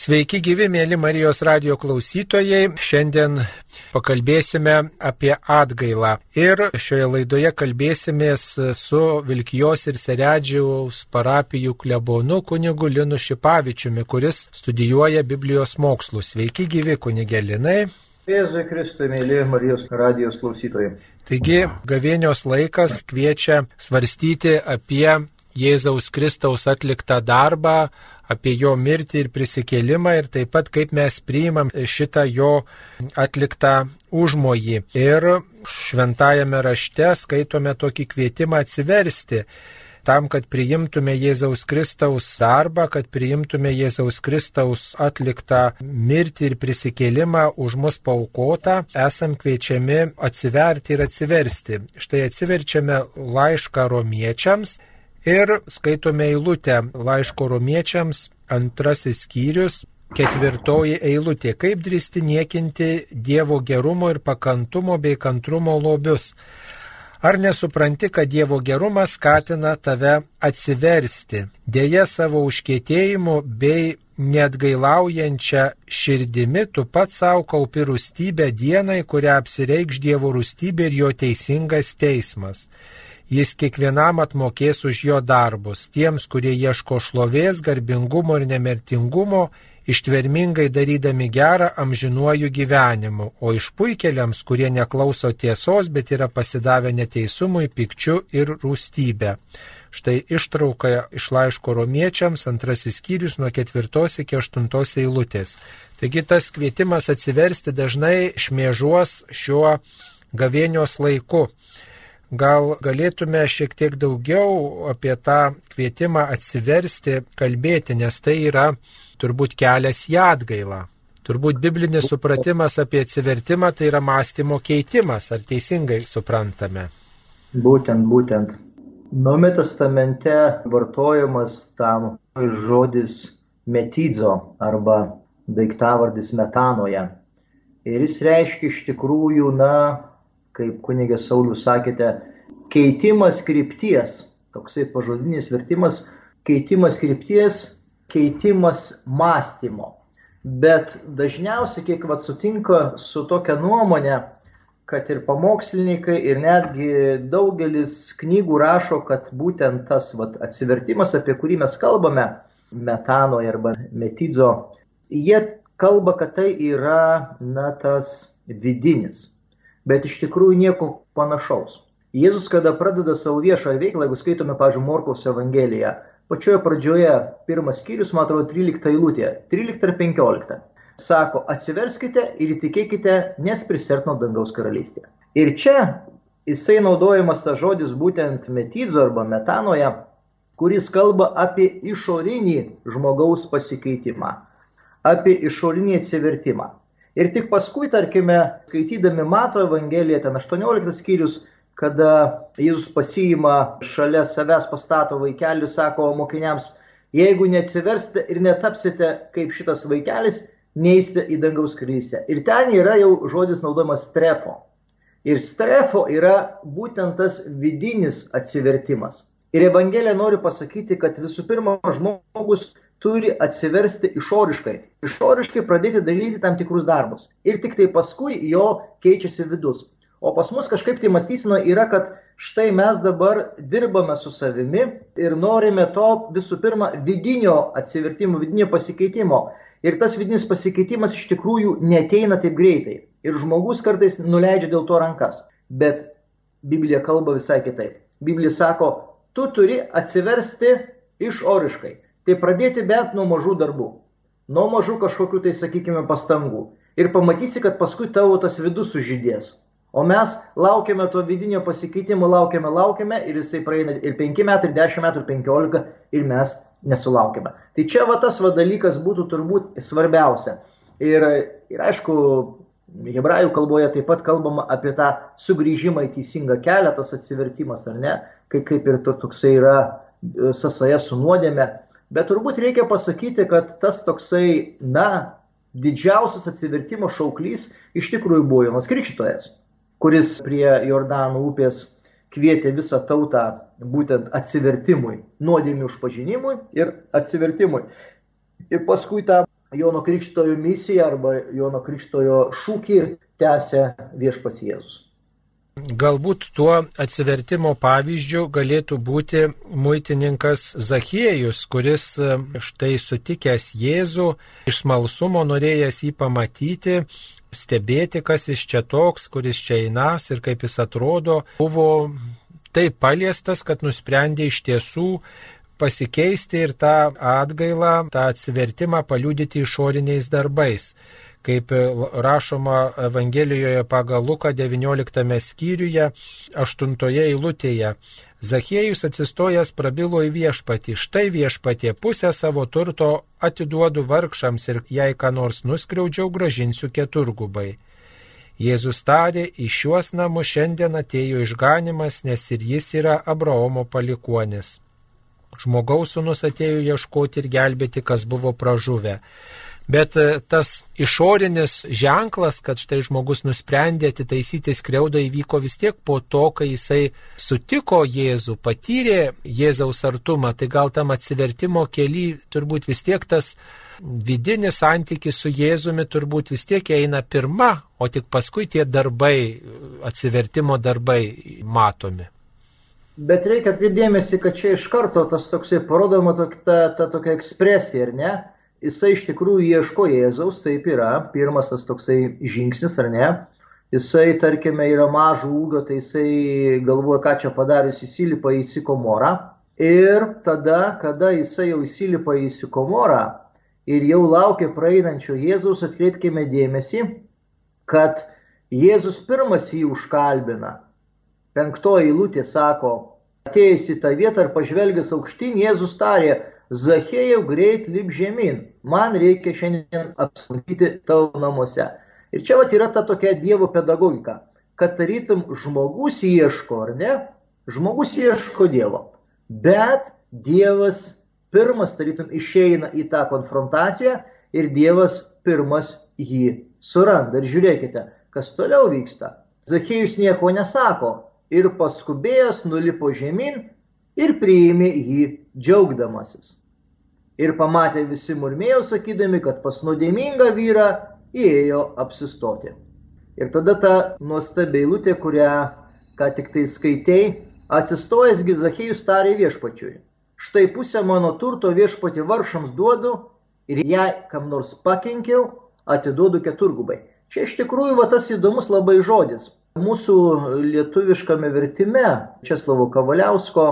Sveiki gyvi, mėly Marijos radio klausytojai. Šiandien pakalbėsime apie atgailą. Ir šioje laidoje kalbėsimės su Vilkijos ir Seredžiaus parapijų klebonu kunigu Linu Šipavičiumi, kuris studijuoja Biblijos mokslus. Sveiki gyvi, kunigelinai. Jėzui Kristui, mėly Marijos radijos klausytojai. Taigi, gavėnios laikas kviečia svarstyti apie Jėzaus Kristaus atliktą darbą, apie jo mirtį ir prisikėlimą ir taip pat kaip mes priimam šitą jo atliktą užmojį. Ir šventajame rašte skaitome tokį kvietimą atsiversti tam, kad priimtume Jėzaus Kristaus darbą, kad priimtume Jėzaus Kristaus atliktą mirtį ir prisikėlimą už mus paukotą, esam kviečiami atsiverti ir atsiversti. Štai atsiverčiame laišką romiečiams Ir skaitome eilutę laiško romiečiams, antrasis skyrius, ketvirtoji eilutė. Kaip drįsti niekinti Dievo gerumo ir pakantumo bei kantrumo lobius? Ar nesupranti, kad Dievo gerumas skatina tave atsiversti, dėja savo užkėtėjimu bei netgailaujančią širdimi tu pats savo kaupi rūstybę dienai, kurią apsireikš Dievo rūstybė ir jo teisingas teismas jis kiekvienam atmokės už jo darbus, tiems, kurie ieško šlovės, garbingumo ir nemirtingumo, ištvermingai darydami gerą amžinuoju gyvenimu, o išpuikeliams, kurie neklauso tiesos, bet yra pasidavę neteisumui, pikčiu ir rūstybė. Štai ištrauka iš laiško romiečiams, antrasis skyrius nuo ketvirtos iki aštuntos eilutės. Taigi tas kvietimas atsiversti dažnai šmėžuos šiuo gavėnios laiku. Gal galėtume šiek tiek daugiau apie tą kvietimą atsiversti, kalbėti, nes tai yra turbūt kelias į atgailą. Turbūt biblinis supratimas apie atsivertimą tai yra mąstymo keitimas, ar teisingai suprantame? Būtent, būtent. Naume testamente vartojamas tam žodis metidzo arba daiktavardis metanoje. Ir jis reiškia iš tikrųjų, na, kaip kunigė Saulius sakėte, keitimas krypties, toksai pažodinis vertimas, keitimas krypties, keitimas mąstymo. Bet dažniausiai, kiek vat sutinka su tokia nuomonė, kad ir pamokslininkai, ir netgi daugelis knygų rašo, kad būtent tas vat, atsivertimas, apie kurį mes kalbame, metanoje arba metidzo, jie kalba, kad tai yra na, tas vidinis bet iš tikrųjų nieko panašaus. Jėzus, kada pradeda savo viešąją veiklą, jeigu skaitome, pažiūrėjau, Morkaus Evangeliją, pačioje pradžioje, pirmas skyrius, man atrodo, 13 eilutė, 13 ir 15, sako, atsiverskite ir įtikėkite, nes prisertino dangaus karalystė. Ir čia jisai naudojamas tas žodis būtent metidzo arba metanoje, kuris kalba apie išorinį žmogaus pasikeitimą, apie išorinį atsivertimą. Ir tik paskui, tarkime, skaitydami Mato Evangeliją, ten 18 skyrius, kada Jėzus pasiima šalia savęs pastato vaikelį, sako mokiniams, jeigu neatsiversite ir netapsite kaip šitas vaikelis, neįsite į dangaus krysę. Ir ten yra jau žodis naudojamas strefo. Ir strefo yra būtent tas vidinis atsivertimas. Ir Evangelija nori pasakyti, kad visų pirma žmogus turi atsiversti išoriškai. Išoriškai pradėti daryti tam tikrus darbus. Ir tik tai paskui jo keičiasi vidus. O pas mus kažkaip tai mąstysino yra, kad štai mes dabar dirbame su savimi ir norime to visų pirma vidinio atsivertimo, vidinio pasikeitimo. Ir tas vidinis pasikeitimas iš tikrųjų neteina taip greitai. Ir žmogus kartais nuleidžia dėl to rankas. Bet Biblija kalba visai kitaip. Biblija sako, tu turi atsiversti išoriškai. Tai pradėti bent nuo mažų darbų, nuo mažų kažkokių tai, sakykime, pastangų. Ir pamatysi, kad paskui tavo tas vidus sužydės. O mes laukiame to vidinio pasikeitimo, laukiame, laukiame ir jisai praeina ir 5 metai, ir 10 metų, ir 15 ir mes nesulaukime. Tai čia va tas va dalykas būtų turbūt svarbiausia. Ir, ir aišku, hebrajų kalboje taip pat kalbama apie tą sugrįžimą į teisingą kelią, tas atsivertimas, ar ne, kaip, kaip ir to, toksai yra e, sąsaja su nuodėme. Bet turbūt reikia pasakyti, kad tas toksai, na, didžiausias atsivertimo šauklys iš tikrųjų buvo Jonas Krikštojas, kuris prie Jordano upės kvietė visą tautą būtent atsivertimui, nuodėmių užpažinimui ir atsivertimui. Ir paskui tą Jono Krikštojo misiją arba Jono Krikštojo šūkį tęsia viešpats Jėzus. Galbūt tuo atsivertimo pavyzdžiu galėtų būti muitininkas Zachiejus, kuris e, štai sutikęs Jėzų iš smalsumo norėjęs jį pamatyti, stebėti, kas jis čia toks, kuris čia einas ir kaip jis atrodo, buvo taip paliestas, kad nusprendė iš tiesų pasikeisti ir tą atgailą, tą atsivertimą paliudyti išoriniais darbais kaip rašoma Evangelijoje pagal Luką 19 skyriuje 8 eilutėje. Zachiejus atsistojęs prabilo į viešpatį, štai viešpatė pusę savo turto atiduodu vargšams ir jei ką nors nuskriaudžiau, gražinsiu keturgubai. Jėzus tarė, į šiuos namus šiandien atėjo išganimas, nes ir jis yra Abraomo palikuonis. Žmogaus sunus atėjo ieškoti ir gelbėti, kas buvo pražuvę. Bet e, tas išorinis ženklas, kad štai žmogus nusprendė atitaisyti skriaudą įvyko vis tiek po to, kai jisai sutiko Jėzų, patyrė Jėzaus artumą, tai gal tam atsivertimo keli turbūt vis tiek tas vidinis santykis su Jėzumi turbūt vis tiek eina pirma, o tik paskui tie darbai, atsivertimo darbai matomi. Bet reikia atkreipdėmėsi, kad čia iš karto tas toksai parodoma ta, ta, ta tokia ekspresija, ar ne? Jisai iš tikrųjų ieško Jėzaus, taip yra, pirmas tas toksai žingsnis, ar ne? Jisai, tarkime, yra mažo ūgio, tai jisai galvoja, ką čia padarius, įsilipa į sikomorą. Ir tada, kada jisai jau įsilipa į sikomorą ir jau laukia praeinančio Jėzaus, atkreipkime dėmesį, kad Jėzus pirmas jį užkalbina. Penktoji eilutė sako, atėjęs į tą vietą ir pažvelgęs aukštyn, Jėzus tarė, Zachėjau greit lip žemyn, man reikia šiandien apsilankyti tavo namuose. Ir čia vat yra ta tokia Dievo pedagogika, kad tarytum žmogus ieško, ar ne? Žmogus ieško Dievo. Bet Dievas pirmas tarytum išeina į tą konfrontaciją ir Dievas pirmas jį suranda. Ir žiūrėkite, kas toliau vyksta. Zakėjus nieko nesako ir paskubėjęs nulipo žemyn ir priėmė jį džiaugdamasis ir pamatė visi murmėjo sakydami, kad pas nuodėmingą vyrą įėjo apsistoti. Ir tada ta nuostabi eilutė, kurią ką tik tai skaitėjai, atsistojęs Gizachėjus tarė viešpačiui. Štai pusę mano turto viešpati varšams duodu ir jei kam nors pakenkiau, atiduodu keturgubai. Čia iš tikrųjų va tas įdomus labai žodis. Mūsų lietuviškame vertime Česlavo Kavaliausko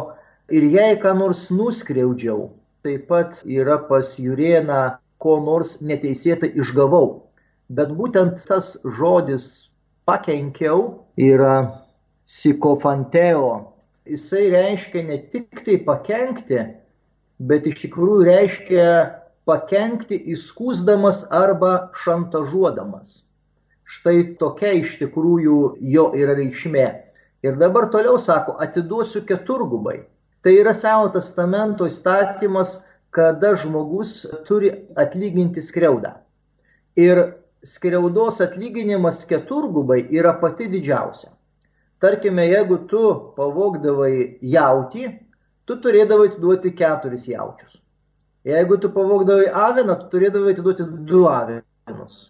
ir jei ką nors nuskriaudžiau, taip pat yra pas Jurėną, ko nors neteisėtai išgavau. Bet būtent tas žodis pakenkiau yra psikofanteo. Jisai reiškia ne tik tai pakenkti, bet iš tikrųjų reiškia pakenkti įskūsdamas arba šantažuodamas. Štai tokia iš tikrųjų jo yra reikšmė. Ir dabar toliau sako, atiduosiu keturgubai. Tai yra Seno testamento įstatymas, kada žmogus turi atlyginti skriaudą. Ir skriaudos atlyginimas keturgubai yra pati didžiausia. Tarkime, jeigu tu pavogdavai jautį, tu turėdavai atiduoti keturis jaučius. Jeigu tu pavogdavai aviną, tu turėdavai atiduoti du avinus.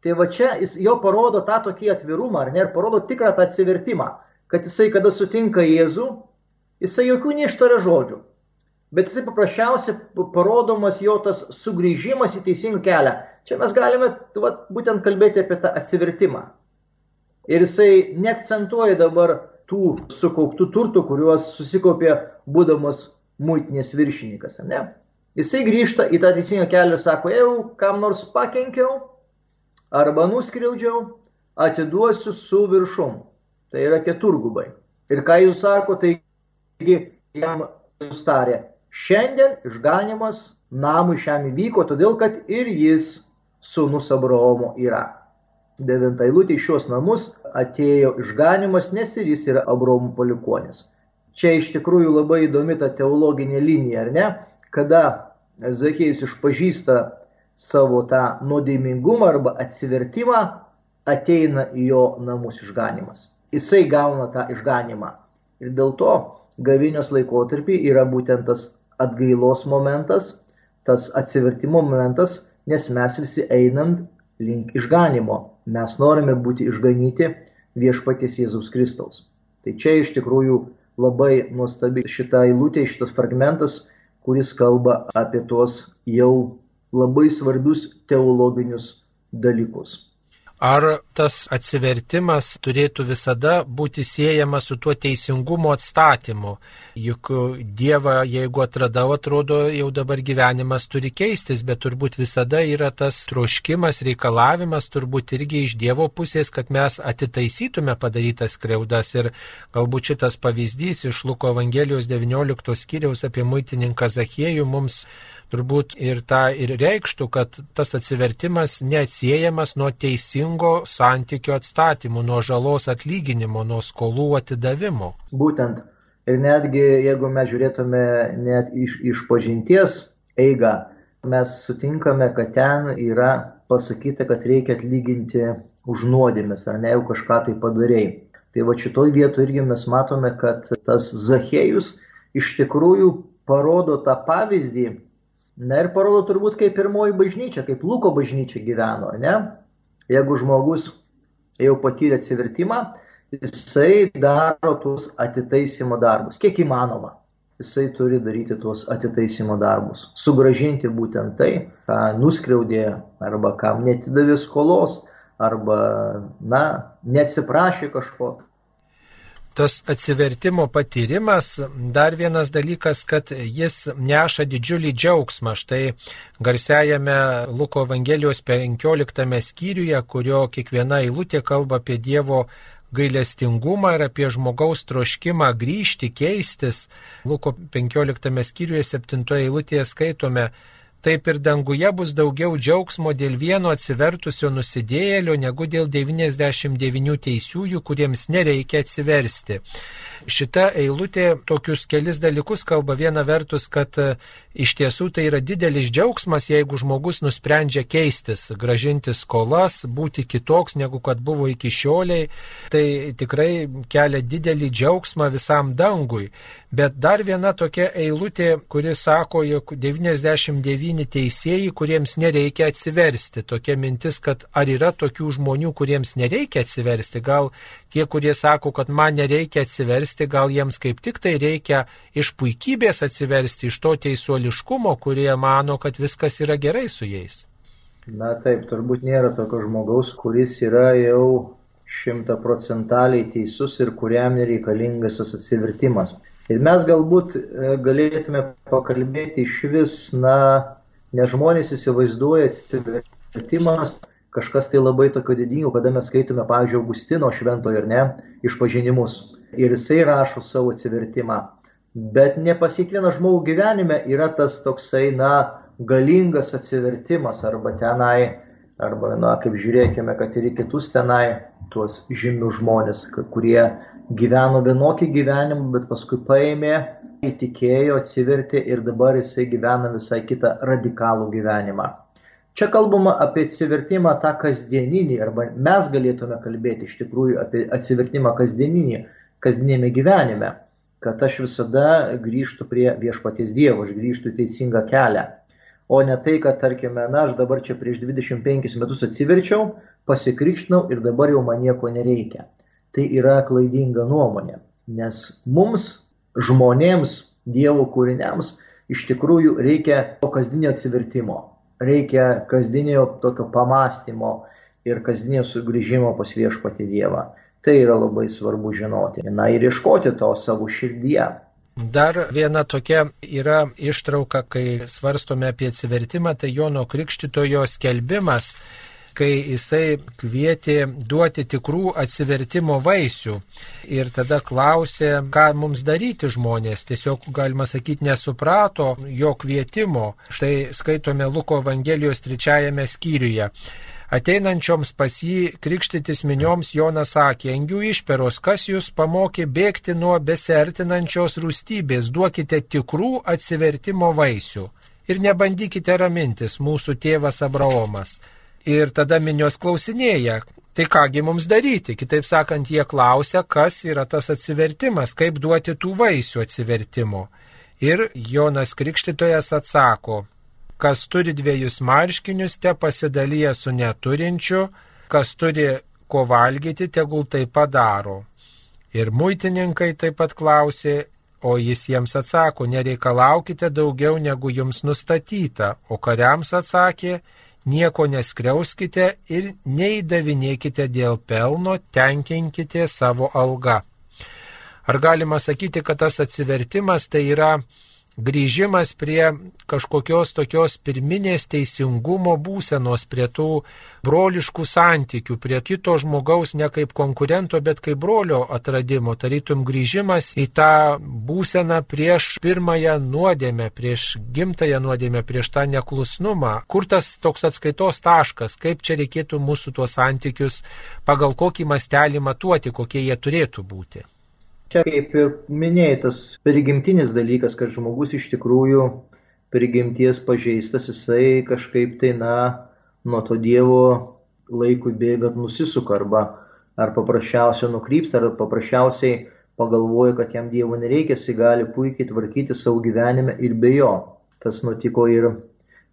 Tai va čia jis jo parodo tą tokį atvirumą, ar ne, ir parodo tikrą tą atsivertimą, kad jisai, kada sutinka Jėzų, Jisai jokių neištaria žodžių, bet jisai paprasčiausiai parodomas jo tas sugrįžimas į teisingą kelią. Čia mes galime va, būtent kalbėti apie tą atsivertimą. Ir jisai neakcentuoja dabar tų sukauptų turtų, kuriuos susikaupė būdamas muitinės viršininkas. Ne? Jisai grįžta į tą teisingą kelią ir sako, jeigu kam nors pakenkiau arba nuskriaudžiau, atiduosiu su viršum. Tai yra keturgubai. Ir ką jūs sako, tai Taigi jam sustarė, šiandien išganimas namui šiam įvyko, todėl kad ir jis sunus Abraomo yra. Devinta eilutė iš šios namus atėjo išganimas, nes ir jis yra Abraomo palikonis. Čia iš tikrųjų labai įdomi ta teologinė linija, ar ne? Kada Zakėjus išpažįsta savo tą nuodėmingumą arba atsivertimą, ateina į jo namus išganimas. Jisai gauna tą išganimą. Ir dėl to gavinios laikotarpį yra būtent tas atgailos momentas, tas atsivertimo momentas, nes mes visi einant link išganimo. Mes norime būti išganyti viešpaties Jėzaus Kristaus. Tai čia iš tikrųjų labai nuostabi šita eilutė, šitas fragmentas, kuris kalba apie tuos jau labai svarbius teologinius dalykus. Ar tas atsivertimas turėtų visada būti siejamas su tuo teisingumo atstatymu? Juk Dievą, jeigu atradau, atrodo, jau dabar gyvenimas turi keistis, bet turbūt visada yra tas troškimas, reikalavimas, turbūt irgi iš Dievo pusės, kad mes atitaisytume padarytas kreudas. Ir galbūt šitas pavyzdys iš Luko Evangelijos 19 skyriaus apie muitininką Zachiejų mums turbūt ir tą ir reikštų, kad tas atsivertimas neatsiejamas nuo teisingo santykio atstatymų, nuo žalos atlyginimo, nuo skolų atidavimo. Būtent. Ir netgi jeigu mes žiūrėtume net iš, iš pažinties eigą, mes sutinkame, kad ten yra pasakyta, kad reikia atlyginti už nuodėmės, ar ne jau kažką tai padarėjai. Tai va šitoj vietoje irgi mes matome, kad tas Zachėjus iš tikrųjų parodo tą pavyzdį, Na ir parodo turbūt kaip pirmoji bažnyčia, kaip Luko bažnyčia gyveno, ne? Jeigu žmogus jau patyrė atsivertimą, jisai daro tuos atitaisimo darbus, kiek įmanoma. Jisai turi daryti tuos atitaisimo darbus, sugražinti būtent tai, ką nuskriaudė arba kam netidavė skolos, arba, na, neatsiprašė kažko tas atsivertimo patyrimas, dar vienas dalykas, kad jis neša didžiulį džiaugsmą. Štai garsiajame Luko Evangelijos 15 skyriuje, kurio kiekviena eilutė kalba apie Dievo gailestingumą ir apie žmogaus troškimą grįžti, keistis. Luko 15 skyriuje 7 eilutėje skaitome, taip ir danguje bus daugiau džiaugsmo dėl vieno atsivertusio nusidėjėlio negu dėl 99 teisiųjų, kuriems nereikia atsiversti. Šita eilutė tokius kelis dalykus kalba. Viena vertus, kad e, iš tiesų tai yra didelis džiaugsmas, jeigu žmogus nusprendžia keistis, gražinti skolas, būti kitoks negu kad buvo iki šioliai. Tai tikrai kelia didelį džiaugsmą visam dangui. Bet dar viena tokia eilutė, kuri sako, jog 99 teisėjai, kuriems nereikia atsiversti. Tokia mintis, kad ar yra tokių žmonių, kuriems nereikia atsiversti. Gal tie, kurie sako, kad man nereikia atsiversti, gal jiems kaip tik tai reikia iš puikybės atsiversti, iš to teisuoliškumo, kurie mano, kad viskas yra gerai su jais. Na taip, turbūt nėra tokio žmogaus, kuris yra jau šimtaprocentaliai teisus ir kuriam nereikalingas tas atsivertimas. Ir mes galbūt e, galėtume pakalbėti iš vis, na, ne žmonės įsivaizduoja atsivertimas kažkas tai labai tokio didingo, kada mes skaitome, pavyzdžiui, Augustino šventojo ir ne, išpažinimus. Ir jisai rašo savo atsivertimą. Bet ne pas kiekvieną žmogų gyvenime yra tas toksai, na, galingas atsivertimas arba tenai, arba, na, kaip žiūrėkime, kad ir į kitus tenai, tuos žymius žmonės, kurie gyveno vienokį gyvenimą, bet paskui paėmė, įtikėjo, atsivertė ir dabar jisai gyvena visai kitą radikalų gyvenimą. Čia kalbama apie atsivertimą tą kasdieninį, arba mes galėtume kalbėti iš tikrųjų apie atsivertimą kasdieninį, kasdienėme gyvenime, kad aš visada grįžtų prie viešpaties Dievo, aš grįžtų į teisingą kelią. O ne tai, kad, tarkime, na, aš dabar čia prieš 25 metus atsiverčiau, pasikrikštinau ir dabar jau man nieko nereikia tai yra klaidinga nuomonė. Nes mums, žmonėms, Dievo kūriniams, iš tikrųjų reikia to kasdienio atsivertimo, reikia kasdienio tokio pamastymo ir kasdienio sugrįžimo pas viešpatį Dievą. Tai yra labai svarbu žinoti. Na ir ieškoti to savo širdyje. Dar viena tokia yra ištrauka, kai svarstome apie atsivertimą, tai Jono Krikštitojo skelbimas kai jisai kvietė duoti tikrų atsivertimo vaisių. Ir tada klausė, ką mums daryti žmonės. Tiesiog, galima sakyti, nesuprato jo kvietimo. Štai skaitome Luko Evangelijos trečiajame skyriuje. Ateinančioms pas jį krikštytis minioms Jonas sakė, engių išperos, kas jūs pamokė bėgti nuo besertinančios rūstybės, duokite tikrų atsivertimo vaisių. Ir nebandykite ramintis, mūsų tėvas Abraomas. Ir tada minios klausinėja, tai kągi mums daryti. Kitaip sakant, jie klausia, kas yra tas atsivertimas, kaip duoti tų vaisių atsivertimo. Ir Jonas Krikštytojas atsako, kas turi dviejus marškinius, te pasidalyja su neturinčiu, kas turi ko valgyti, tegul tai padaro. Ir muitininkai taip pat klausė, o jis jiems atsako, nereikalaukite daugiau negu jums nustatyta, o kariams atsakė, nieko neskriauskite ir neįdavinėkite dėl pelno, tenkinkite savo algą. Ar galima sakyti, kad tas atsivertimas tai yra grįžimas prie kažkokios tokios pirminės teisingumo būsenos, prie tų broliškų santykių, prie kito žmogaus ne kaip konkurento, bet kaip brolio atradimo, tarytum grįžimas į tą būseną prieš pirmąją nuodėmę, prieš gimtąją nuodėmę, prieš tą neklusnumą. Kur tas toks atskaitos taškas, kaip čia reikėtų mūsų tuos santykius pagal kokį mastelį matuoti, kokie jie turėtų būti. Čia kaip ir minėjai, tas prigimtinis dalykas, kad žmogus iš tikrųjų prigimties pažeistas, jisai kažkaip tai, na, nuo to Dievo laikui bėgant nusisuka arba ar paprasčiausiai nukrypsta, ar paprasčiausiai pagalvoja, kad jam Dievo nereikia, jisai gali puikiai tvarkyti savo gyvenime ir be jo. Tas nutiko ir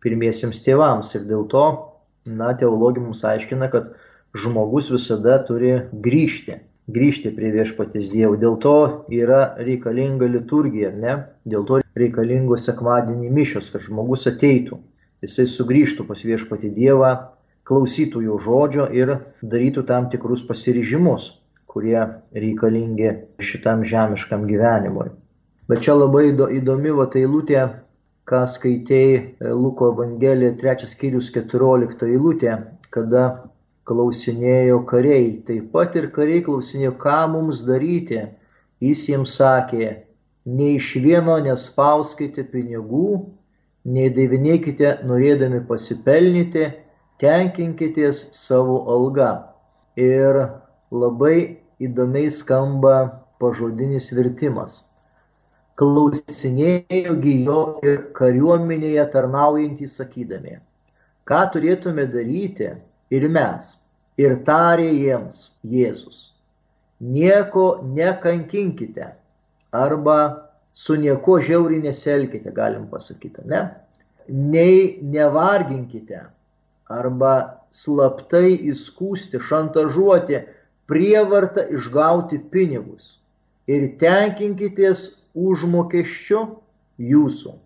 pirmiesiems tėvams ir dėl to, na, teologija mums aiškina, kad žmogus visada turi grįžti grįžti prie viešpatės Dievo. Dėl to yra reikalinga liturgija, ne? Dėl to reikalingos sekmadienį mišios, kad žmogus ateitų, jisai sugrįžtų pas viešpatį Dievą, klausytų jo žodžio ir darytų tam tikrus pasiryžimus, kurie reikalingi šitam žemiškam gyvenimui. Bet čia labai įdomi va eilutė, ką skaitėjai Luko Evangelija 3 skyrius 14 eilutė, kada klausinėjo kariai. Taip pat ir kariai klausinėjo, ką mums daryti. Jis jiems sakė, nei iš vieno nespauskite pinigų, nei daivinėkite norėdami pasipelnyti, tenkinkitės savo algą. Ir labai įdomiai skamba pažodinis vertimas. Klausinėjogi jo ir kariuomenėje tarnaujantys sakydami, ką turėtume daryti ir mes, ir tarė jiems Jėzus, nieko nekankinkite arba su nieko žiauriai neselkite, galim pasakyti, ne? Nei nevarginkite arba slaptai įskūsti, šantažuoti, prievartą išgauti pinigus ir tenkinkitės užmokesčiu jūsų.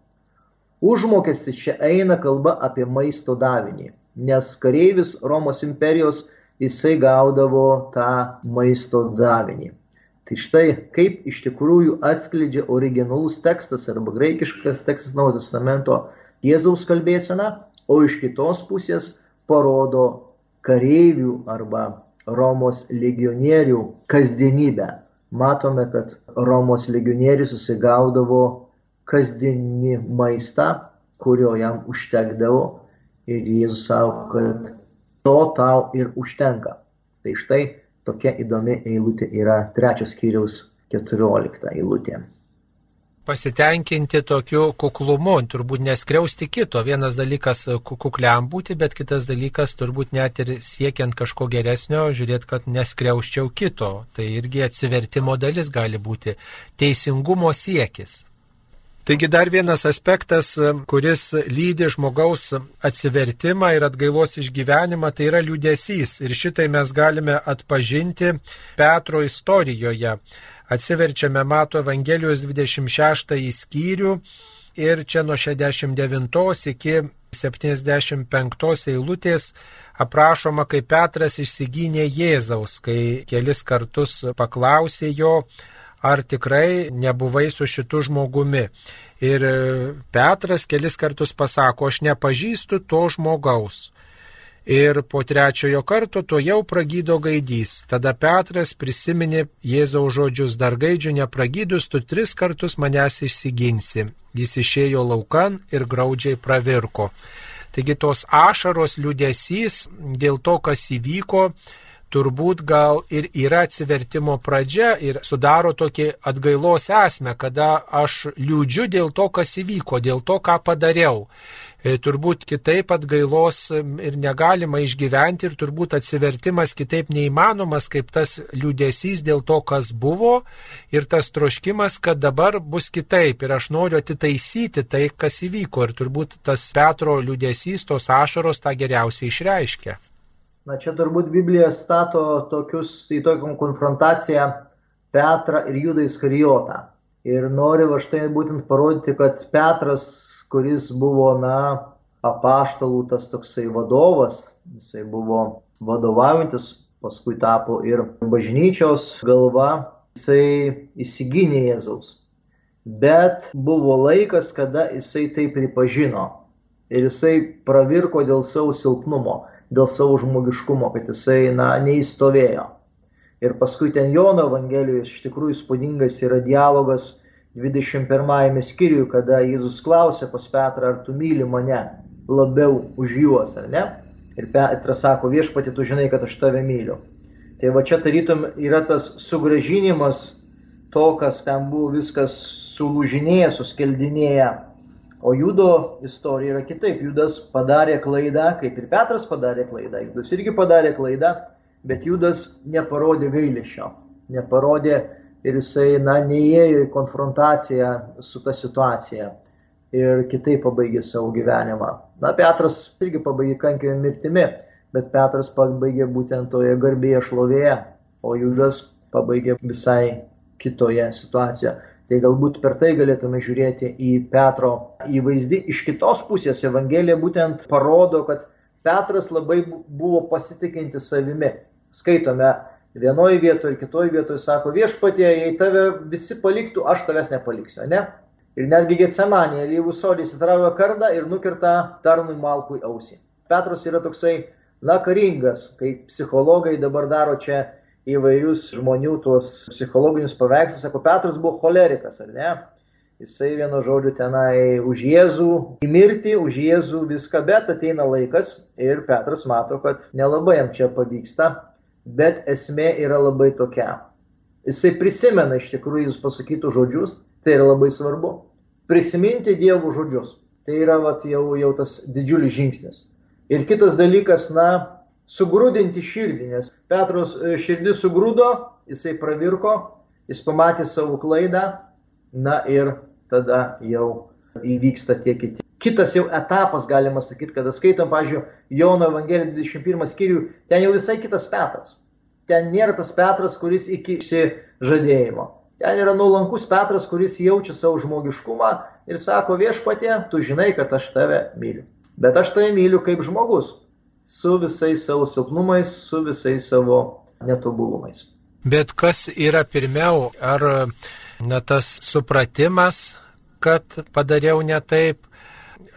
Užmokestis čia eina kalba apie maisto davinį nes kareivis Romos imperijos jisai gaudavo tą maisto davinį. Tai štai kaip iš tikrųjų atskleidžia originalus tekstas arba graikiškas tekstas Naujo Testamento Jėzaus kalbėsena, o iš kitos pusės parodo kareivių arba Romos legionierių kasdienybę. Matome, kad Romos legionierius susigaudavo kasdienį maistą, kurio jam užtekdavo ir Jėzus sako, kad to tau ir užtenka. Tai štai tokia įdomi eilutė yra trečios skyriaus keturiolikta eilutė. Pasitenkinti tokiu kuklumu, turbūt neskriausti kito. Vienas dalykas kukliam būti, bet kitas dalykas turbūt net ir siekiant kažko geresnio, žiūrėti, kad neskriauščiau kito. Tai irgi atsivertimo dalis gali būti teisingumo siekis. Taigi dar vienas aspektas, kuris lydi žmogaus atsivertimą ir atgailos išgyvenimą, tai yra liūdėsys. Ir šitai mes galime atpažinti Petro istorijoje. Atsiverčiame Mato Evangelijos 26 skyrių ir čia nuo 69 iki 75 eilutės aprašoma, kaip Petras išsigynė Jėzaus, kai kelis kartus paklausė jo, ar tikrai nebuvai su šitu žmogumi. Ir e, Petras kelis kartus pasako, aš nepažįstu to žmogaus. Ir po trečiojo karto to jau pragydo gaidys. Tada Petras prisiminė Jėzaus žodžius, dar gaidžių nepragydus, tu tris kartus manęs išsiginsi. Jis išėjo laukan ir graudžiai pravirko. Taigi tos ašaros liūdėsys dėl to, kas įvyko, turbūt gal ir yra atsivertimo pradžia ir sudaro tokį atgailos esmę, kada aš liūdžiu dėl to, kas įvyko, dėl to, ką padariau. e, turbūt kitaip atgailos ir negalima išgyventi ir turbūt atsivertimas kitaip neįmanomas, kaip tas liūdėsys dėl to, kas buvo ir tas troškimas, kad dabar bus kitaip ir aš noriu atitaisyti tai, kas įvyko ir turbūt tas Petro liūdėsys, tos ašaros tą geriausiai išreiškia. Na čia turbūt Biblija stato tokius, į tokią konfrontaciją Petrą ir Judą Iskarijotą. Ir nori va štai būtent parodyti, kad Petras, kuris buvo, na, apaštalų tas toksai vadovas, jisai buvo vadovaujantis, paskui tapo ir bažnyčios galva, jisai įsigynė Jėzaus. Bet buvo laikas, kada jisai tai pripažino. Ir jisai pravirko dėl savo silpnumo, dėl savo žmogiškumo, kad jisai, na, neįstovėjo. Ir paskui ten Jono Evangelijoje iš tikrųjų įspūdingas yra dialogas 21 skyriui, kada Jėzus klausė pas Petrą, ar tu myli mane labiau už juos, ar ne? Ir Petras sako, viešpati, tu žinai, kad aš tave myliu. Tai va čia tarytum yra tas sugražinimas to, kas ten buvo viskas sulūžinėję, suskeldinėję. O Judo istorija yra kitaip. Judas padarė klaidą, kaip ir Petras padarė klaidą. Judas irgi padarė klaidą, bet Judas neparodė gailėšio, neparodė ir jisai, na, neįėjo į konfrontaciją su ta situacija ir kitaip pabaigė savo gyvenimą. Na, Petras irgi pabaigė kankio mirtimi, bet Petras pabaigė būtent toje garbėje šlovėje, o Judas pabaigė visai kitoje situacijoje. Tai galbūt per tai galėtume žiūrėti į Petro įvaizdį. Iš kitos pusės Evangelija būtent parodo, kad Petras labai buvo pasitikinti savimi skaitome vienoje vietoje ir kitoje vietoje, sako viešpatie, jei tave visi paliktų, aš tavęs nepaliksiu, ne? Ir netgi Getsemanė, Lyvų sodį įsitraukia kardą ir nukirta tarnui malkui ausį. Petras yra toksai, na, karingas, kaip psichologai dabar daro čia įvairius žmonių tuos psichologinius paveikslus, sako, Petras buvo cholerikas, ar ne? Jisai vieno žodžiu tenai už Jėzų į mirtį, už Jėzų viską, bet ateina laikas ir Petras mato, kad nelabai jam čia pavyksta bet esmė yra labai tokia. Jisai prisimena iš tikrųjų jūs pasakytų žodžius, tai yra labai svarbu. Prisiminti Dievo žodžius. Tai yra vat, jau, jau tas didžiulis žingsnis. Ir kitas dalykas, na, sugrūdinti širdį, nes Petros e, širdis sugrūdo, jisai pravirko, jis pamatė savo klaidą, na ir tada jau įvyksta tie kiti. Kitas jau etapas, galima sakyti, kada skaitom, pažiūrėjau, Jono Evangeliją 21 skyrių, ten jau visai kitas Petras. Ten nėra tas Petras, kuris iki žadėjimo. Ten yra nuolankus Petras, kuris jaučia savo žmogiškumą ir sako viešpatė, tu žinai, kad aš tave myliu. Bet aš tave myliu kaip žmogus, su visais savo silpnumais, su visais savo netobulumais. Bet kas yra pirmiau, ar na, tas supratimas, kad padariau ne taip,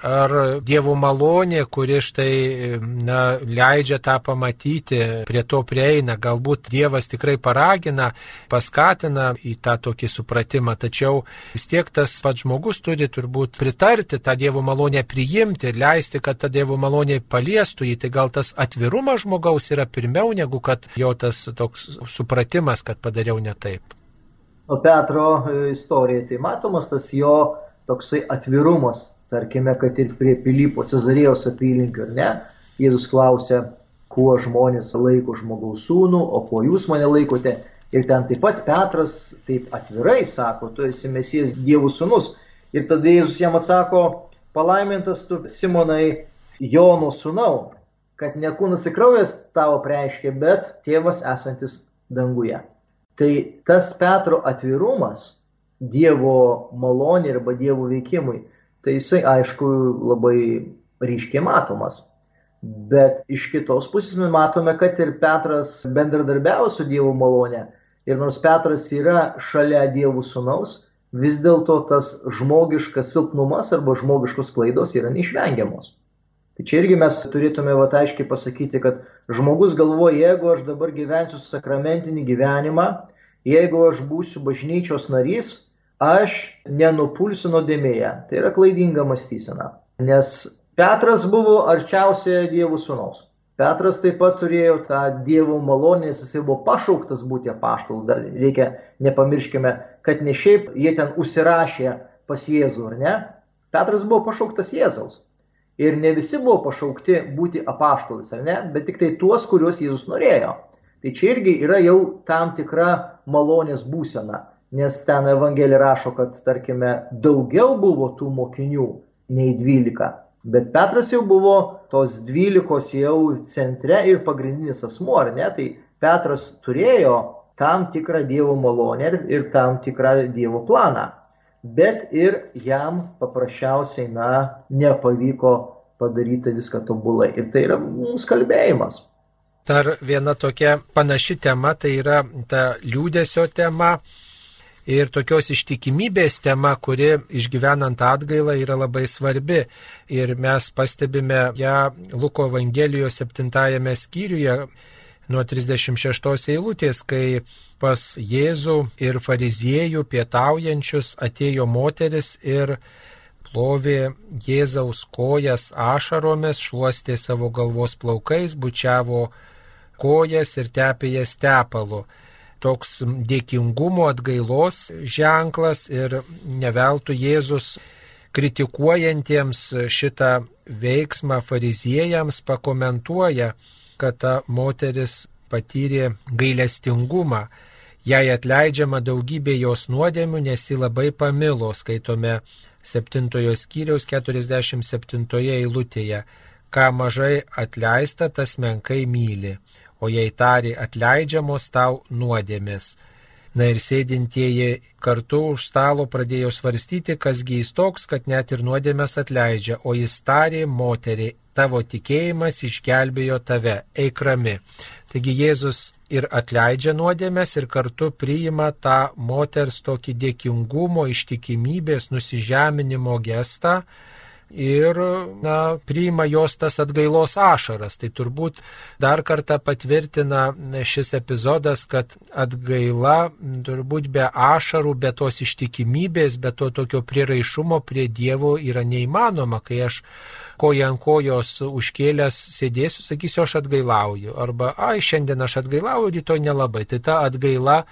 ar Dievo malonė, kuri štai na, leidžia tą pamatyti, prie to prieina, galbūt Dievas tikrai paragina, paskatina į tą tokį supratimą, tačiau vis tiek tas pats žmogus turi turbūt pritarti tą Dievo malonę priimti ir leisti, kad ta Dievo malonė paliestų jį, tai gal tas atvirumas žmogaus yra pirmiau negu kad jo tas toks supratimas, kad padariau ne taip. O Petro istorija, tai matomas tas jo toksai atvirumas, tarkime, kad ir prie Pilypo Cezarijos apylinkių, ar ne, Jėzus klausė, kuo žmonės laiko žmogaus sūnų, o kuo jūs mane laikote. Ir ten taip pat Petras taip atvirai sako, tu esi Mesijas Dievų sūnus. Ir tada Jėzus jam atsako, palaimintas tu Simonai Jono sūnau, kad ne kūnas ir kraujas tavo preiškia, bet tėvas esantis danguje. Tai tas Petro atvirumas Dievo malonė arba Dievo veikimui tai jisai aišku labai ryškiai matomas. Bet iš kitos pusės mes matome, kad ir Petras bendradarbiavo su Dievo malonė. Ir nors Petras yra šalia Dievo sunaus, vis dėlto tas žmogiškas silpnumas arba žmogiškos klaidos yra neišvengiamos. Tai čia irgi mes turėtume va aiškiai pasakyti, kad žmogus galvoja, jeigu aš dabar gyvensiu sakramentinį gyvenimą, jeigu aš būsiu bažnyčios narys, aš nenupulsiu nuodėmėje. Tai yra klaidinga mąstysena. Nes Petras buvo arčiausiai Dievo sūnaus. Petras taip pat turėjo tą Dievo malonę, nes jisai buvo pašauktas būti apaštalu. Dar reikia, nepamirškime, kad ne šiaip jie ten užsirašė pas Jėzų, ar ne? Petras buvo pašauktas Jėzaus. Ir ne visi buvo pašaukti būti apaštalais, ar ne, bet tik tai tuos, kuriuos Jėzus norėjo. Tai čia irgi yra jau tam tikra malonės būsena, nes ten Evangelija rašo, kad, tarkime, daugiau buvo tų mokinių nei dvylika. Bet Petras jau buvo tos dvylikos jau centre ir pagrindinis asmuo, ar ne? Tai Petras turėjo tam tikrą Dievo malonę ir, ir tam tikrą Dievo planą bet ir jam paprasčiausiai, na, nepavyko padaryti viską tobulai. Ir tai yra mums kalbėjimas. Dar viena tokia panaši tema, tai yra ta liūdėsio tema ir tokios ištikimybės tema, kuri išgyvenant atgailą yra labai svarbi. Ir mes pastebime ją Luko Evangelijos 7 skyriuje nuo 36 eilutės, kai pas Jėzų ir fariziejų pietaujančius atėjo moteris ir plovė Jėzaus kojas ašaromis, šuostė savo galvos plaukais, bučiavo kojas ir tepė jas tepalu. Toks dėkingumo atgailos ženklas ir neveltų Jėzus kritikuojantiems šitą veiksmą fariziejams pakomentuoja, kad ta moteris patyrė gailestingumą, jai atleidžiama daugybė jos nuodėmių, nes ji labai pamilo, skaitome 7 skyriaus 47 eilutėje, ką mažai atleista, tas menkai myli, o jei tari atleidžiamos tau nuodėmis. Na ir sėdintieji kartu už stalo pradėjo svarstyti, kasgi jis toks, kad net ir nuodėmės atleidžia, o jis tarė moteriai, tavo tikėjimas išgelbėjo tave, eik rami. Taigi Jėzus ir atleidžia nuodėmės ir kartu priima tą moters tokį dėkingumo, ištikimybės, nusižeminimo gestą, ir na, priima jos tas atgailos ašaras. Tai turbūt dar kartą patvirtina šis epizodas, kad atgaila turbūt be ašarų, be tos ištikimybės, be to tokio priraišumo prie Dievo yra neįmanoma, kai aš koja ant kojos užkėlęs sėdėsiu, sakysiu, aš atgailauju. Arba, ai, šiandien aš atgailauju, rytoj nelabai. Tai ta atgaila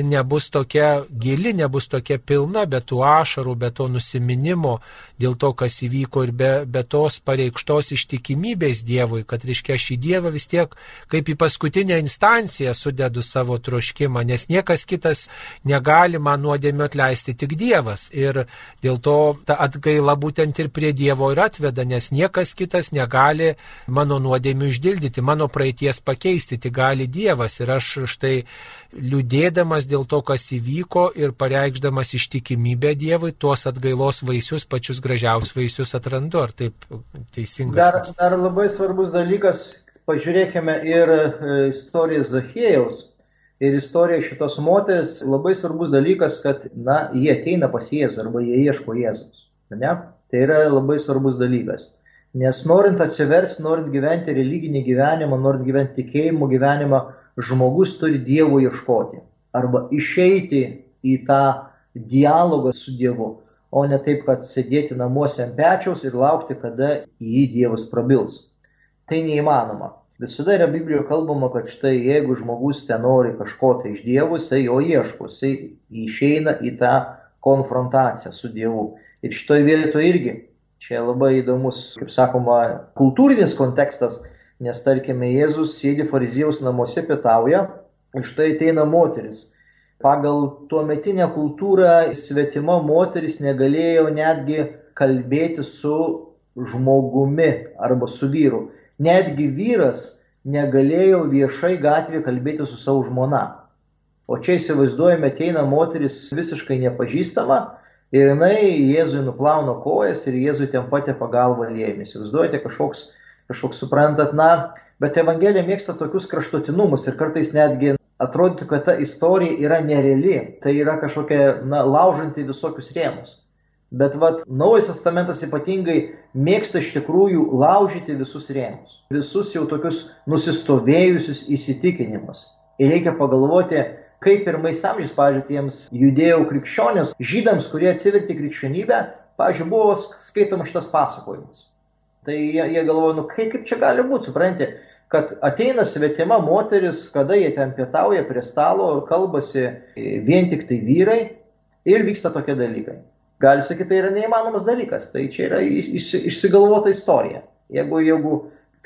nebus tokia gili, nebus tokia pilna, be tų ašarų, be to nusiminimo dėl to, kas įvyko ir be, be tos pareikštos ištikimybės Dievui, kad reiškia aš į Dievą vis tiek kaip į paskutinę instanciją sudedu savo troškimą, nes niekas kitas negali man nuodėmio atleisti, tik Dievas. Ir dėl to ta atgaila būtent ir prie Dievo ir atveda, nes niekas kitas negali mano nuodėmių išdildyti, mano praeities pakeisti, tik gali Dievas. Ir aš štai liūdėdamas dėl to, kas įvyko ir pareikšdamas ištikimybę Dievui, tuos atgailos vaisius, pačius gražiausius vaisius atrandu. Ar taip teisingai? Dar, dar labai svarbus dalykas, pažiūrėkime ir e, istoriją Zachėjaus. Ir istorija šitos moters labai svarbus dalykas, kad, na, jie ateina pas Jėzų arba jie ieško Jėzus. Ne? Tai yra labai svarbus dalykas. Nes norint atsiversti, norint gyventi religinį gyvenimą, norint gyventi tikėjimo gyvenimą, žmogus turi Dievo ieškoti arba išeiti į tą dialogą su Dievu, o ne taip, kad sėdėti namuose ant pečiaus ir laukti, kada į jį Dievas prabils. Tai neįmanoma. Visada yra Biblijoje kalbama, kad štai jeigu žmogus ten nori kažko tai iš Dievo, jisai jo ieško, jisai išeina į tą konfrontaciją su Dievu. Ir šitoje vietoje irgi, čia labai įdomus, kaip sakoma, kultūrinis kontekstas, Nes tarkime, Jėzus sėdi fariziejaus namuose pietauja ir štai ateina moteris. Pagal tuo metinę kultūrą svetima moteris negalėjo netgi kalbėti su žmogumi arba su vyru. Netgi vyras negalėjo viešai gatvėje kalbėti su savo žmona. O čia įsivaizduojame, ateina moteris visiškai nepažįstama ir jinai Jėzui nuplauna kojas ir Jėzui ten patė pagalbą lėmės. Įsivaizduojate kažkoks kažkoks suprantat, na, bet Evangelija mėgsta tokius kraštutinumus ir kartais netgi atrodytų, kad ta istorija yra nereali, tai yra kažkokia, na, laužanti visokius rėmus. Bet vad, Naujas testamentas ypatingai mėgsta iš tikrųjų laužyti visus rėmus, visus jau tokius nusistovėjusius įsitikinimus. Ir reikia pagalvoti, kaip pirmais amžiais, pažiūrėjau, tiems judėjų krikščionėms, žydams, kurie atsivertė krikščionybę, pažiūrėjau, buvo skaitomas šitas pasakojimas. Tai jie, jie galvoja, nu kaip, kaip čia gali būti, supranti, kad ateina svetima moteris, kada jie ten pietauja prie stalo, kalbasi vien tik tai vyrai ir vyksta tokie dalykai. Gali sakyti, tai yra neįmanomas dalykas, tai čia yra išsigalvota istorija, jeigu, jeigu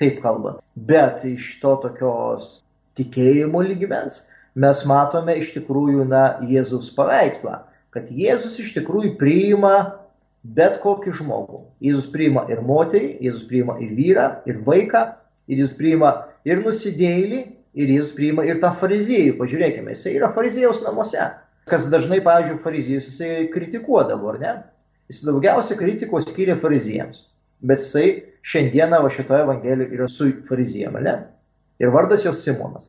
taip kalbant. Bet iš to tokios tikėjimo lygmens mes matome iš tikrųjų, na, Jėzus paveikslą, kad Jėzus iš tikrųjų priima bet kokį žmogų. Jėzus priima ir moterį, Jėzus priima ir vyrą, ir vaiką, ir Jėzus priima ir nusidėjėlį, ir Jėzus priima ir tą fariziejų. Pažiūrėkime, jisai yra fariziejaus namuose kas dažnai, pavyzdžiui, fariziejus jisai kritikuodavo, ar ne? Jis daugiausia kritikos skiria fariziejams. Bet jisai šiandieną va šitoje evangelijoje yra su farizijam, ar ne? Ir vardas jos Simonas.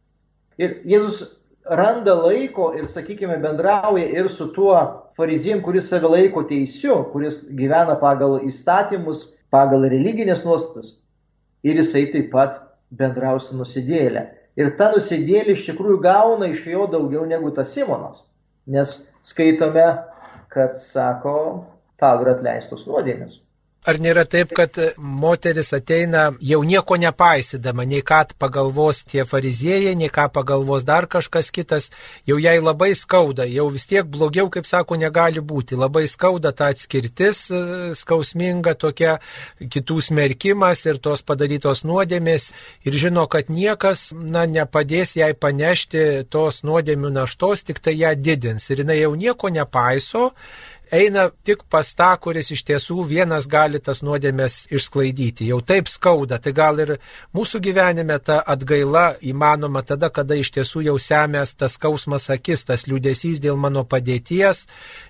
Ir Jėzus randa laiko ir, sakykime, bendrauja ir su tuo farizijim, kuris save laiko teisiu, kuris gyvena pagal įstatymus, pagal religinės nuostatas. Ir jisai taip pat bendrausia nusidėlę. Ir ta nusidėlė iš tikrųjų gauna iš jo daugiau negu tas Simonas nes skaitome, kad sako, tau yra atleistos nuodėmės. Ar nėra taip, kad moteris ateina jau nieko nepaisydama, nei ką pagalvos tie fariziejai, nei ką pagalvos dar kažkas kitas, jau jai labai skauda, jau vis tiek blogiau, kaip sako, negali būti. Labai skauda ta atskirtis, e, skausminga tokia kitų smerkimas ir tos padarytos nuodėmės ir žino, kad niekas, na, nepadės jai panešti tos nuodėmių naštos, tik tai ją didins. Ir jinai jau nieko nepaiso eina tik pas tą, kuris iš tiesų vienas gali tas nuodėmės išsklaidyti. Jau taip skauda, tai gal ir mūsų gyvenime ta atgaila įmanoma tada, kada iš tiesų jau semės tas skausmas akis, tas liūdėsys dėl mano padėties,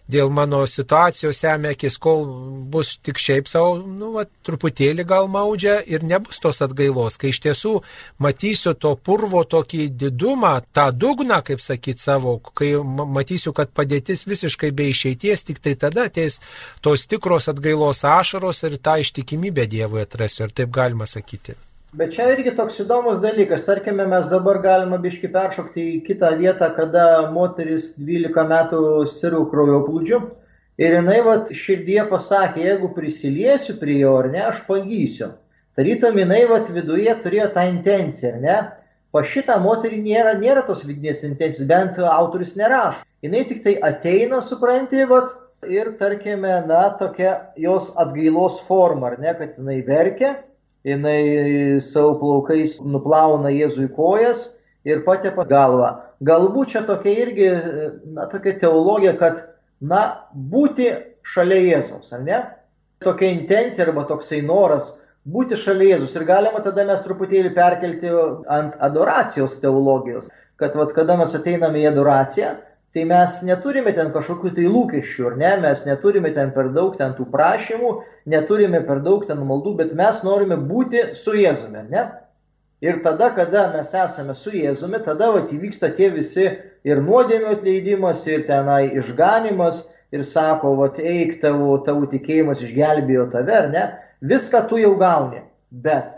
dėl mano situacijos semia akis, kol bus tik šiaip savo, nu, va, truputėlį gal maudžia ir nebus tos atgailos, kai iš tiesų matysiu to purvo tokį didumą, tą dugną, kaip sakyti savo, kai matysiu, kad padėtis visiškai be išeities, tik tai tada ateis tos tikros atgailos ašaros ir tą ištikimybę Dievui atrasiu, ir taip galima sakyti. Bet čia irgi toks įdomus dalykas. Tarkime, mes dabar galime biški peršokti į kitą vietą, kada moteris 12 metų sirų kraujo plūdžių. Ir jinai vat, širdie pasakė, jeigu prisiliesiu prie jo ar ne, aš pagysiu. Tarytum jinai vat, viduje turėjo tą intenciją, ar ne? Pa šitą moterį nėra, nėra tos vidinės intencijos, bent autoris nerašo. Jis tik tai ateina, supranti, vat, ir tarkime, na, tokia jos atgailos forma, ar ne, kad jinai verkia, jinai savo plaukais nuplauna Jėzui kojas ir patepa galvą. Galbūt čia tokia irgi, na, tokia teologija, kad, na, būti šalia Jėzaus, ar ne? Tokia intencija arba toksai noras būti šalia Jėzus. Ir galima tada mes truputėlį perkelti ant adoracijos teologijos, kad vat, kada mes ateiname į adoraciją, tai mes neturime ten kažkokių tai lūkesčių, ar ne, mes neturime ten per daug ten tų prašymų, neturime per daug ten maldų, bet mes norime būti su Jėzumi, ne? Ir tada, kada mes esame su Jėzumi, tada vat, įvyksta tie visi ir nuodėmio atleidimas, ir tenai išganimas, ir sako, vat, eik tavo, tavo tikėjimas išgelbėjo tave, ar ne? Viską tu jau gauni, bet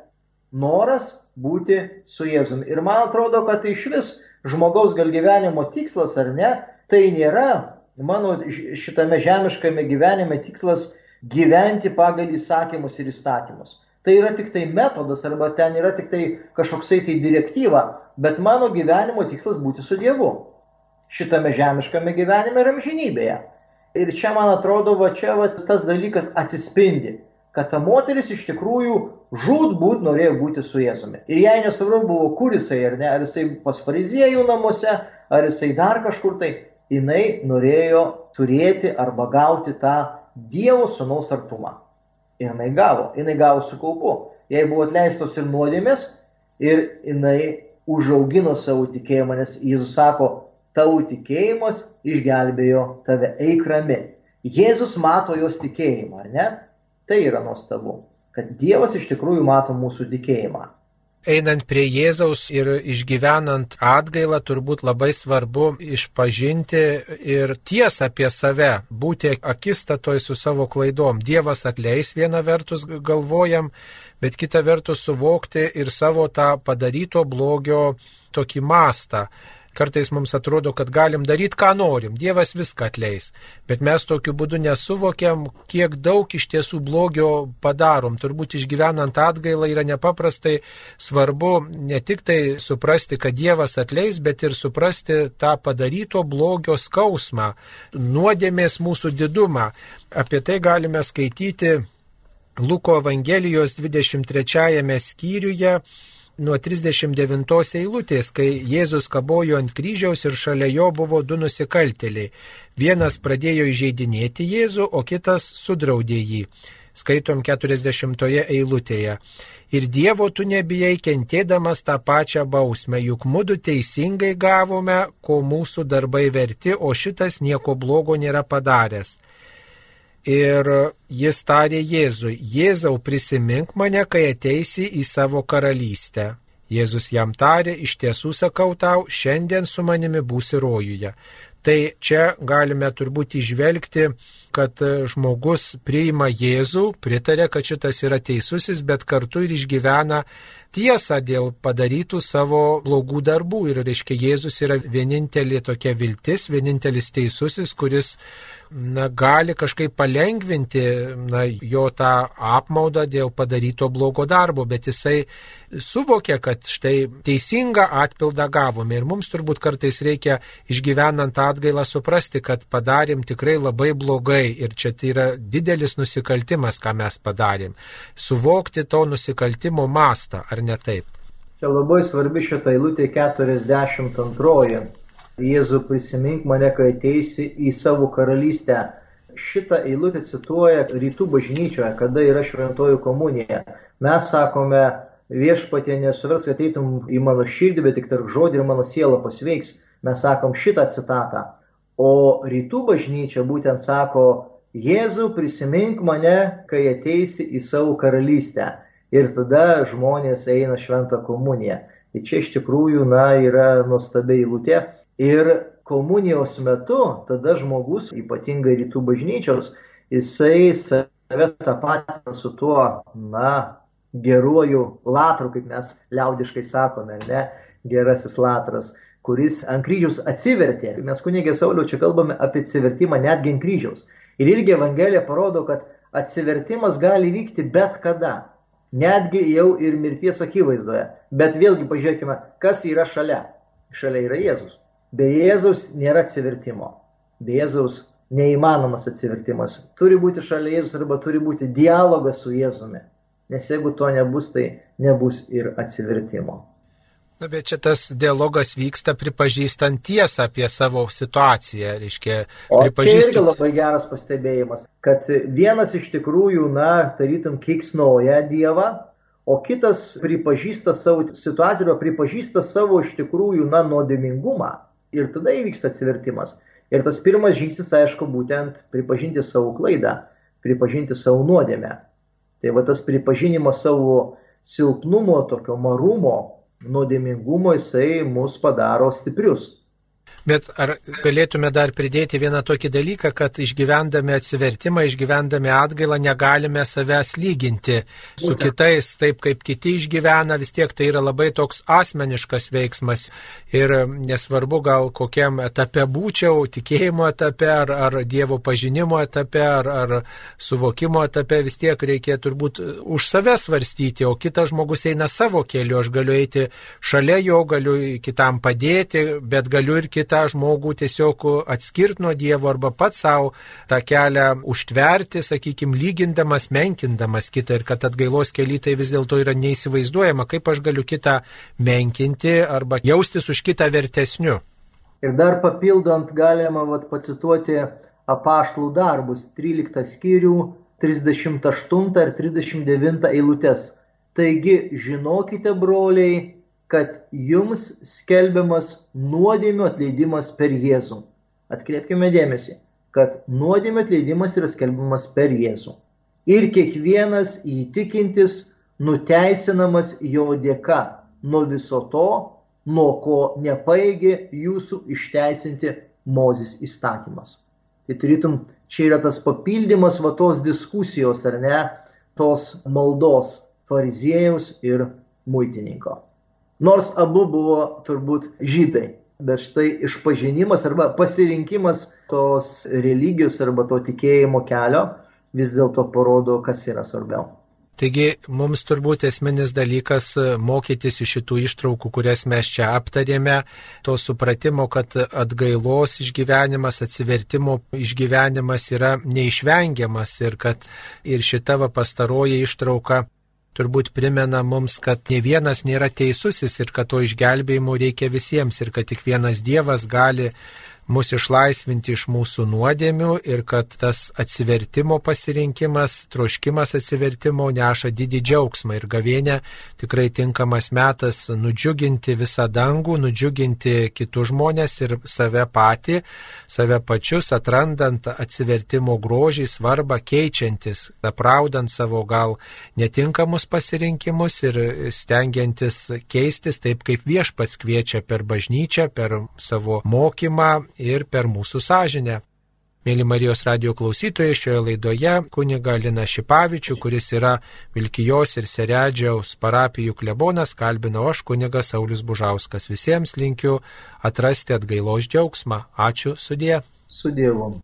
noras būti su Jėzumi. Ir man atrodo, kad tai iš vis žmogaus gal gyvenimo tikslas ar ne, tai nėra mano šitame žemiškame gyvenime tikslas gyventi pagal įsakymus ir įstatymus. Tai yra tik tai metodas arba ten yra tik tai kažkoksai tai direktyva, bet mano gyvenimo tikslas būti su Dievu. Šitame žemiškame gyvenime ir amžinybėje. Ir čia, man atrodo, va čia va, tas dalykas atsispindi kad ta moteris iš tikrųjų žūtbūt norėjo būti su Jėzumi. Ir jai nesvarbu buvo, kur jisai, ar ne, ar jisai pas fariziejų namuose, ar jisai dar kažkur tai, jinai norėjo turėti arba gauti tą Dievo sunaus artumą. Ir jinai gavo, jinai gavo su kaupu. Jai buvo atleistos ir nuodėmės, ir jinai užaugino savo tikėjimą, nes Jėzus sako, tavo tikėjimas išgelbėjo tave, eik rami. Jėzus mato jos tikėjimą, ar ne? Tai yra nuostabu, kad Dievas iš tikrųjų mato mūsų tikėjimą. Einant prie Jėzaus ir išgyvenant atgailą, turbūt labai svarbu išpažinti ir tiesą apie save, būti akistatoj su savo klaidom. Dievas atleis vieną vertus galvojam, bet kitą vertus suvokti ir savo tą padaryto blogio tokį mastą Kartais mums atrodo, kad galim daryti, ką norim, Dievas viską atleis. Bet mes tokiu būdu nesuvokiam, kiek daug iš tiesų blogio padarom. Turbūt išgyvenant atgailą yra nepaprastai svarbu ne tik tai suprasti, kad Dievas atleis, bet ir suprasti tą padaryto blogio skausmą, nuodėmės mūsų didumą. Apie tai galime skaityti Luko Evangelijos 23 skyriuje nuo 39 eilutės, kai Jėzus kabojo ant kryžiaus ir šalia jo buvo du nusikaltėliai. Vienas pradėjo įžeidinėti Jėzų, o kitas sudraudė jį. Skaitom 40 eilutėje. Ir Dievo tu nebijai kentėdamas tą pačią bausmę, juk mūdu teisingai gavome, ko mūsų darbai verti, o šitas nieko blogo nėra padaręs. Ir jis tarė Jėzui, Jėzau prisimink mane, kai ateisi į savo karalystę. Jėzus jam tarė, iš tiesų sakau tau, šiandien su manimi būsi rojuje. Tai čia galime turbūt išvelgti, kad žmogus priima Jėzų, pritarė, kad šitas yra teisusis, bet kartu ir išgyvena tiesą dėl padarytų savo blogų darbų. Ir reiškia, Jėzus yra vienintelė tokia viltis, vienintelis teisusis, kuris na, gali kažkaip palengvinti na, jo tą apmaudą dėl padaryto blogo darbo, bet jisai suvokia, kad štai teisingą atpildą gavome. Ir mums turbūt kartais reikia išgyvenant atgailą suprasti, kad padarėm tikrai labai blogai ir čia tai yra didelis nusikaltimas, ką mes padarėm. Suvokti to nusikaltimo mastą, ar ne taip? Čia labai svarbi šitą eilutę 42. Jėzu prisimink mane, kai ateisi į savo karalystę. Šitą eilutę cituoja rytų bažnyčioje, kada yra šventoji komunija. Mes sakome, viešpatė nesuvers, kad ateitum į mano širdį, bet tik tarp žodį ir mano siela pasveiks. Mes sakom šitą citatą. O rytų bažnyčia būtent sako, Jėzau prisimink mane, kai ateisi į savo karalystę. Ir tada žmonės eina šventą komuniją. Tai čia iš tikrųjų, na, yra nuostabi eilutė. Ir komunijos metu tada žmogus, ypatingai rytų bažnyčios, jisai save tapatina su tuo, na, geruoju latru, kaip mes liaudiškai sakome, ne, gerasis latras, kuris ant kryžiaus atsivertė. Mes kunigė Sauliau čia kalbame apie atsivertimą netgi ant kryžiaus. Ir irgi Evangelija parodo, kad atsivertimas gali vykti bet kada. Netgi jau ir mirties akivaizdoje. Bet vėlgi pažiūrėkime, kas yra šalia. Šalia yra Jėzus. Be Jėzaus nėra atsivertimo. Be Jėzaus neįmanomas atsivertimas. Turi būti šalia Jėzus arba turi būti dialogas su Jėzumi. Nes jeigu to nebus, tai nebus ir atsivertimo. Na, bet čia tas dialogas vyksta pripažįstant tiesą apie savo situaciją, reiškia. O pripažįstant... čia irgi labai geras pastebėjimas, kad vienas iš tikrųjų, na, tarytum, kiksnoja Dievą, o kitas pripažįsta savo situaciją arba pripažįsta savo iš tikrųjų, na, nuodėmingumą ir tada įvyksta atsivertimas. Ir tas pirmas žingsnis, aišku, būtent pripažinti savo klaidą, pripažinti savo nuodėmę. Tai va tas pripažinimas savo silpnumo, tokio marumo, nuodėmingumo, jisai mus padaro stiprius. Bet ar galėtume dar pridėti vieną tokį dalyką, kad išgyvendami atsivertimą, išgyvendami atgailą negalime savęs lyginti su kitais, taip kaip kiti išgyvena, vis tiek tai yra labai toks asmeniškas veiksmas. Ir nesvarbu gal kokiam etape būčiau, tikėjimo etape ar, ar Dievo pažinimo etape ar, ar suvokimo etape, vis tiek reikia turbūt už save svarstyti, o kitas žmogus eina savo keliu, aš galiu eiti šalia jo, galiu kitam padėti, bet galiu ir kitą žmogų tiesiog atskirti nuo Dievo arba pats savo tą kelią užtverti, sakykime, lygindamas, menkindamas kitą ir kad atgailos keli tai vis dėlto yra neįsivaizduojama, kaip aš galiu kitą menkinti arba jaustis už kitą vertesniu. Ir dar papildant galima vat, pacituoti apaštlų darbus 13 skyrių 38 ir 39 eilutes. Taigi žinokite, broliai, kad jums skelbiamas nuodėmio atleidimas per Jėzų. Atkreipkime dėmesį, kad nuodėmio atleidimas yra skelbiamas per Jėzų. Ir kiekvienas įtikintis nuteisinamas jo dėka nuo viso to, nuo ko nepaėgė jūsų išteisinti Mozės įstatymas. Tai turėtum, čia yra tas papildymas va tos diskusijos, ar ne, tos maldos fariziejaus ir muitininko. Nors abu buvo turbūt žydai. bet štai išpažinimas arba pasirinkimas tos religijos arba to tikėjimo kelio vis dėlto parodo, kas yra svarbiau. Taigi mums turbūt esminis dalykas e, mokytis iš šitų ištraukų, kurias mes čia aptarėme, to supratimo, kad atgailos išgyvenimas, atsivertimo išgyvenimas yra neišvengiamas ir kad ir šita va pastaroji ištrauka turbūt primena mums, kad ne vienas nėra teisusis ir kad to išgelbėjimo reikia visiems ir kad tik vienas Dievas gali mus išlaisvinti iš mūsų nuodėmių ir kad tas atsivertimo pasirinkimas, troškimas atsivertimo neša didį džiaugsmą. Ir gavėnė tikrai tinkamas metas nudžiuginti visą dangų, nudžiuginti kitus žmonės ir save patį, save pačius, atrandant atsivertimo grožį, svarbą, keičiantis, apraudant savo gal netinkamus pasirinkimus ir stengiantis keistis taip, kaip viešpats kviečia per bažnyčią, per savo mokymą ir per mūsų sąžinę. Mėly Marijos radio klausytojai, šioje laidoje kuniga Lina Šipavičių, kuris yra Vilkijos ir Seredžiaus parapijų klebonas, kalbino aš kunigas Saulis Bužauskas. Visiems linkiu atrasti atgailos džiaugsmą. Ačiū sudė. Su Dievu.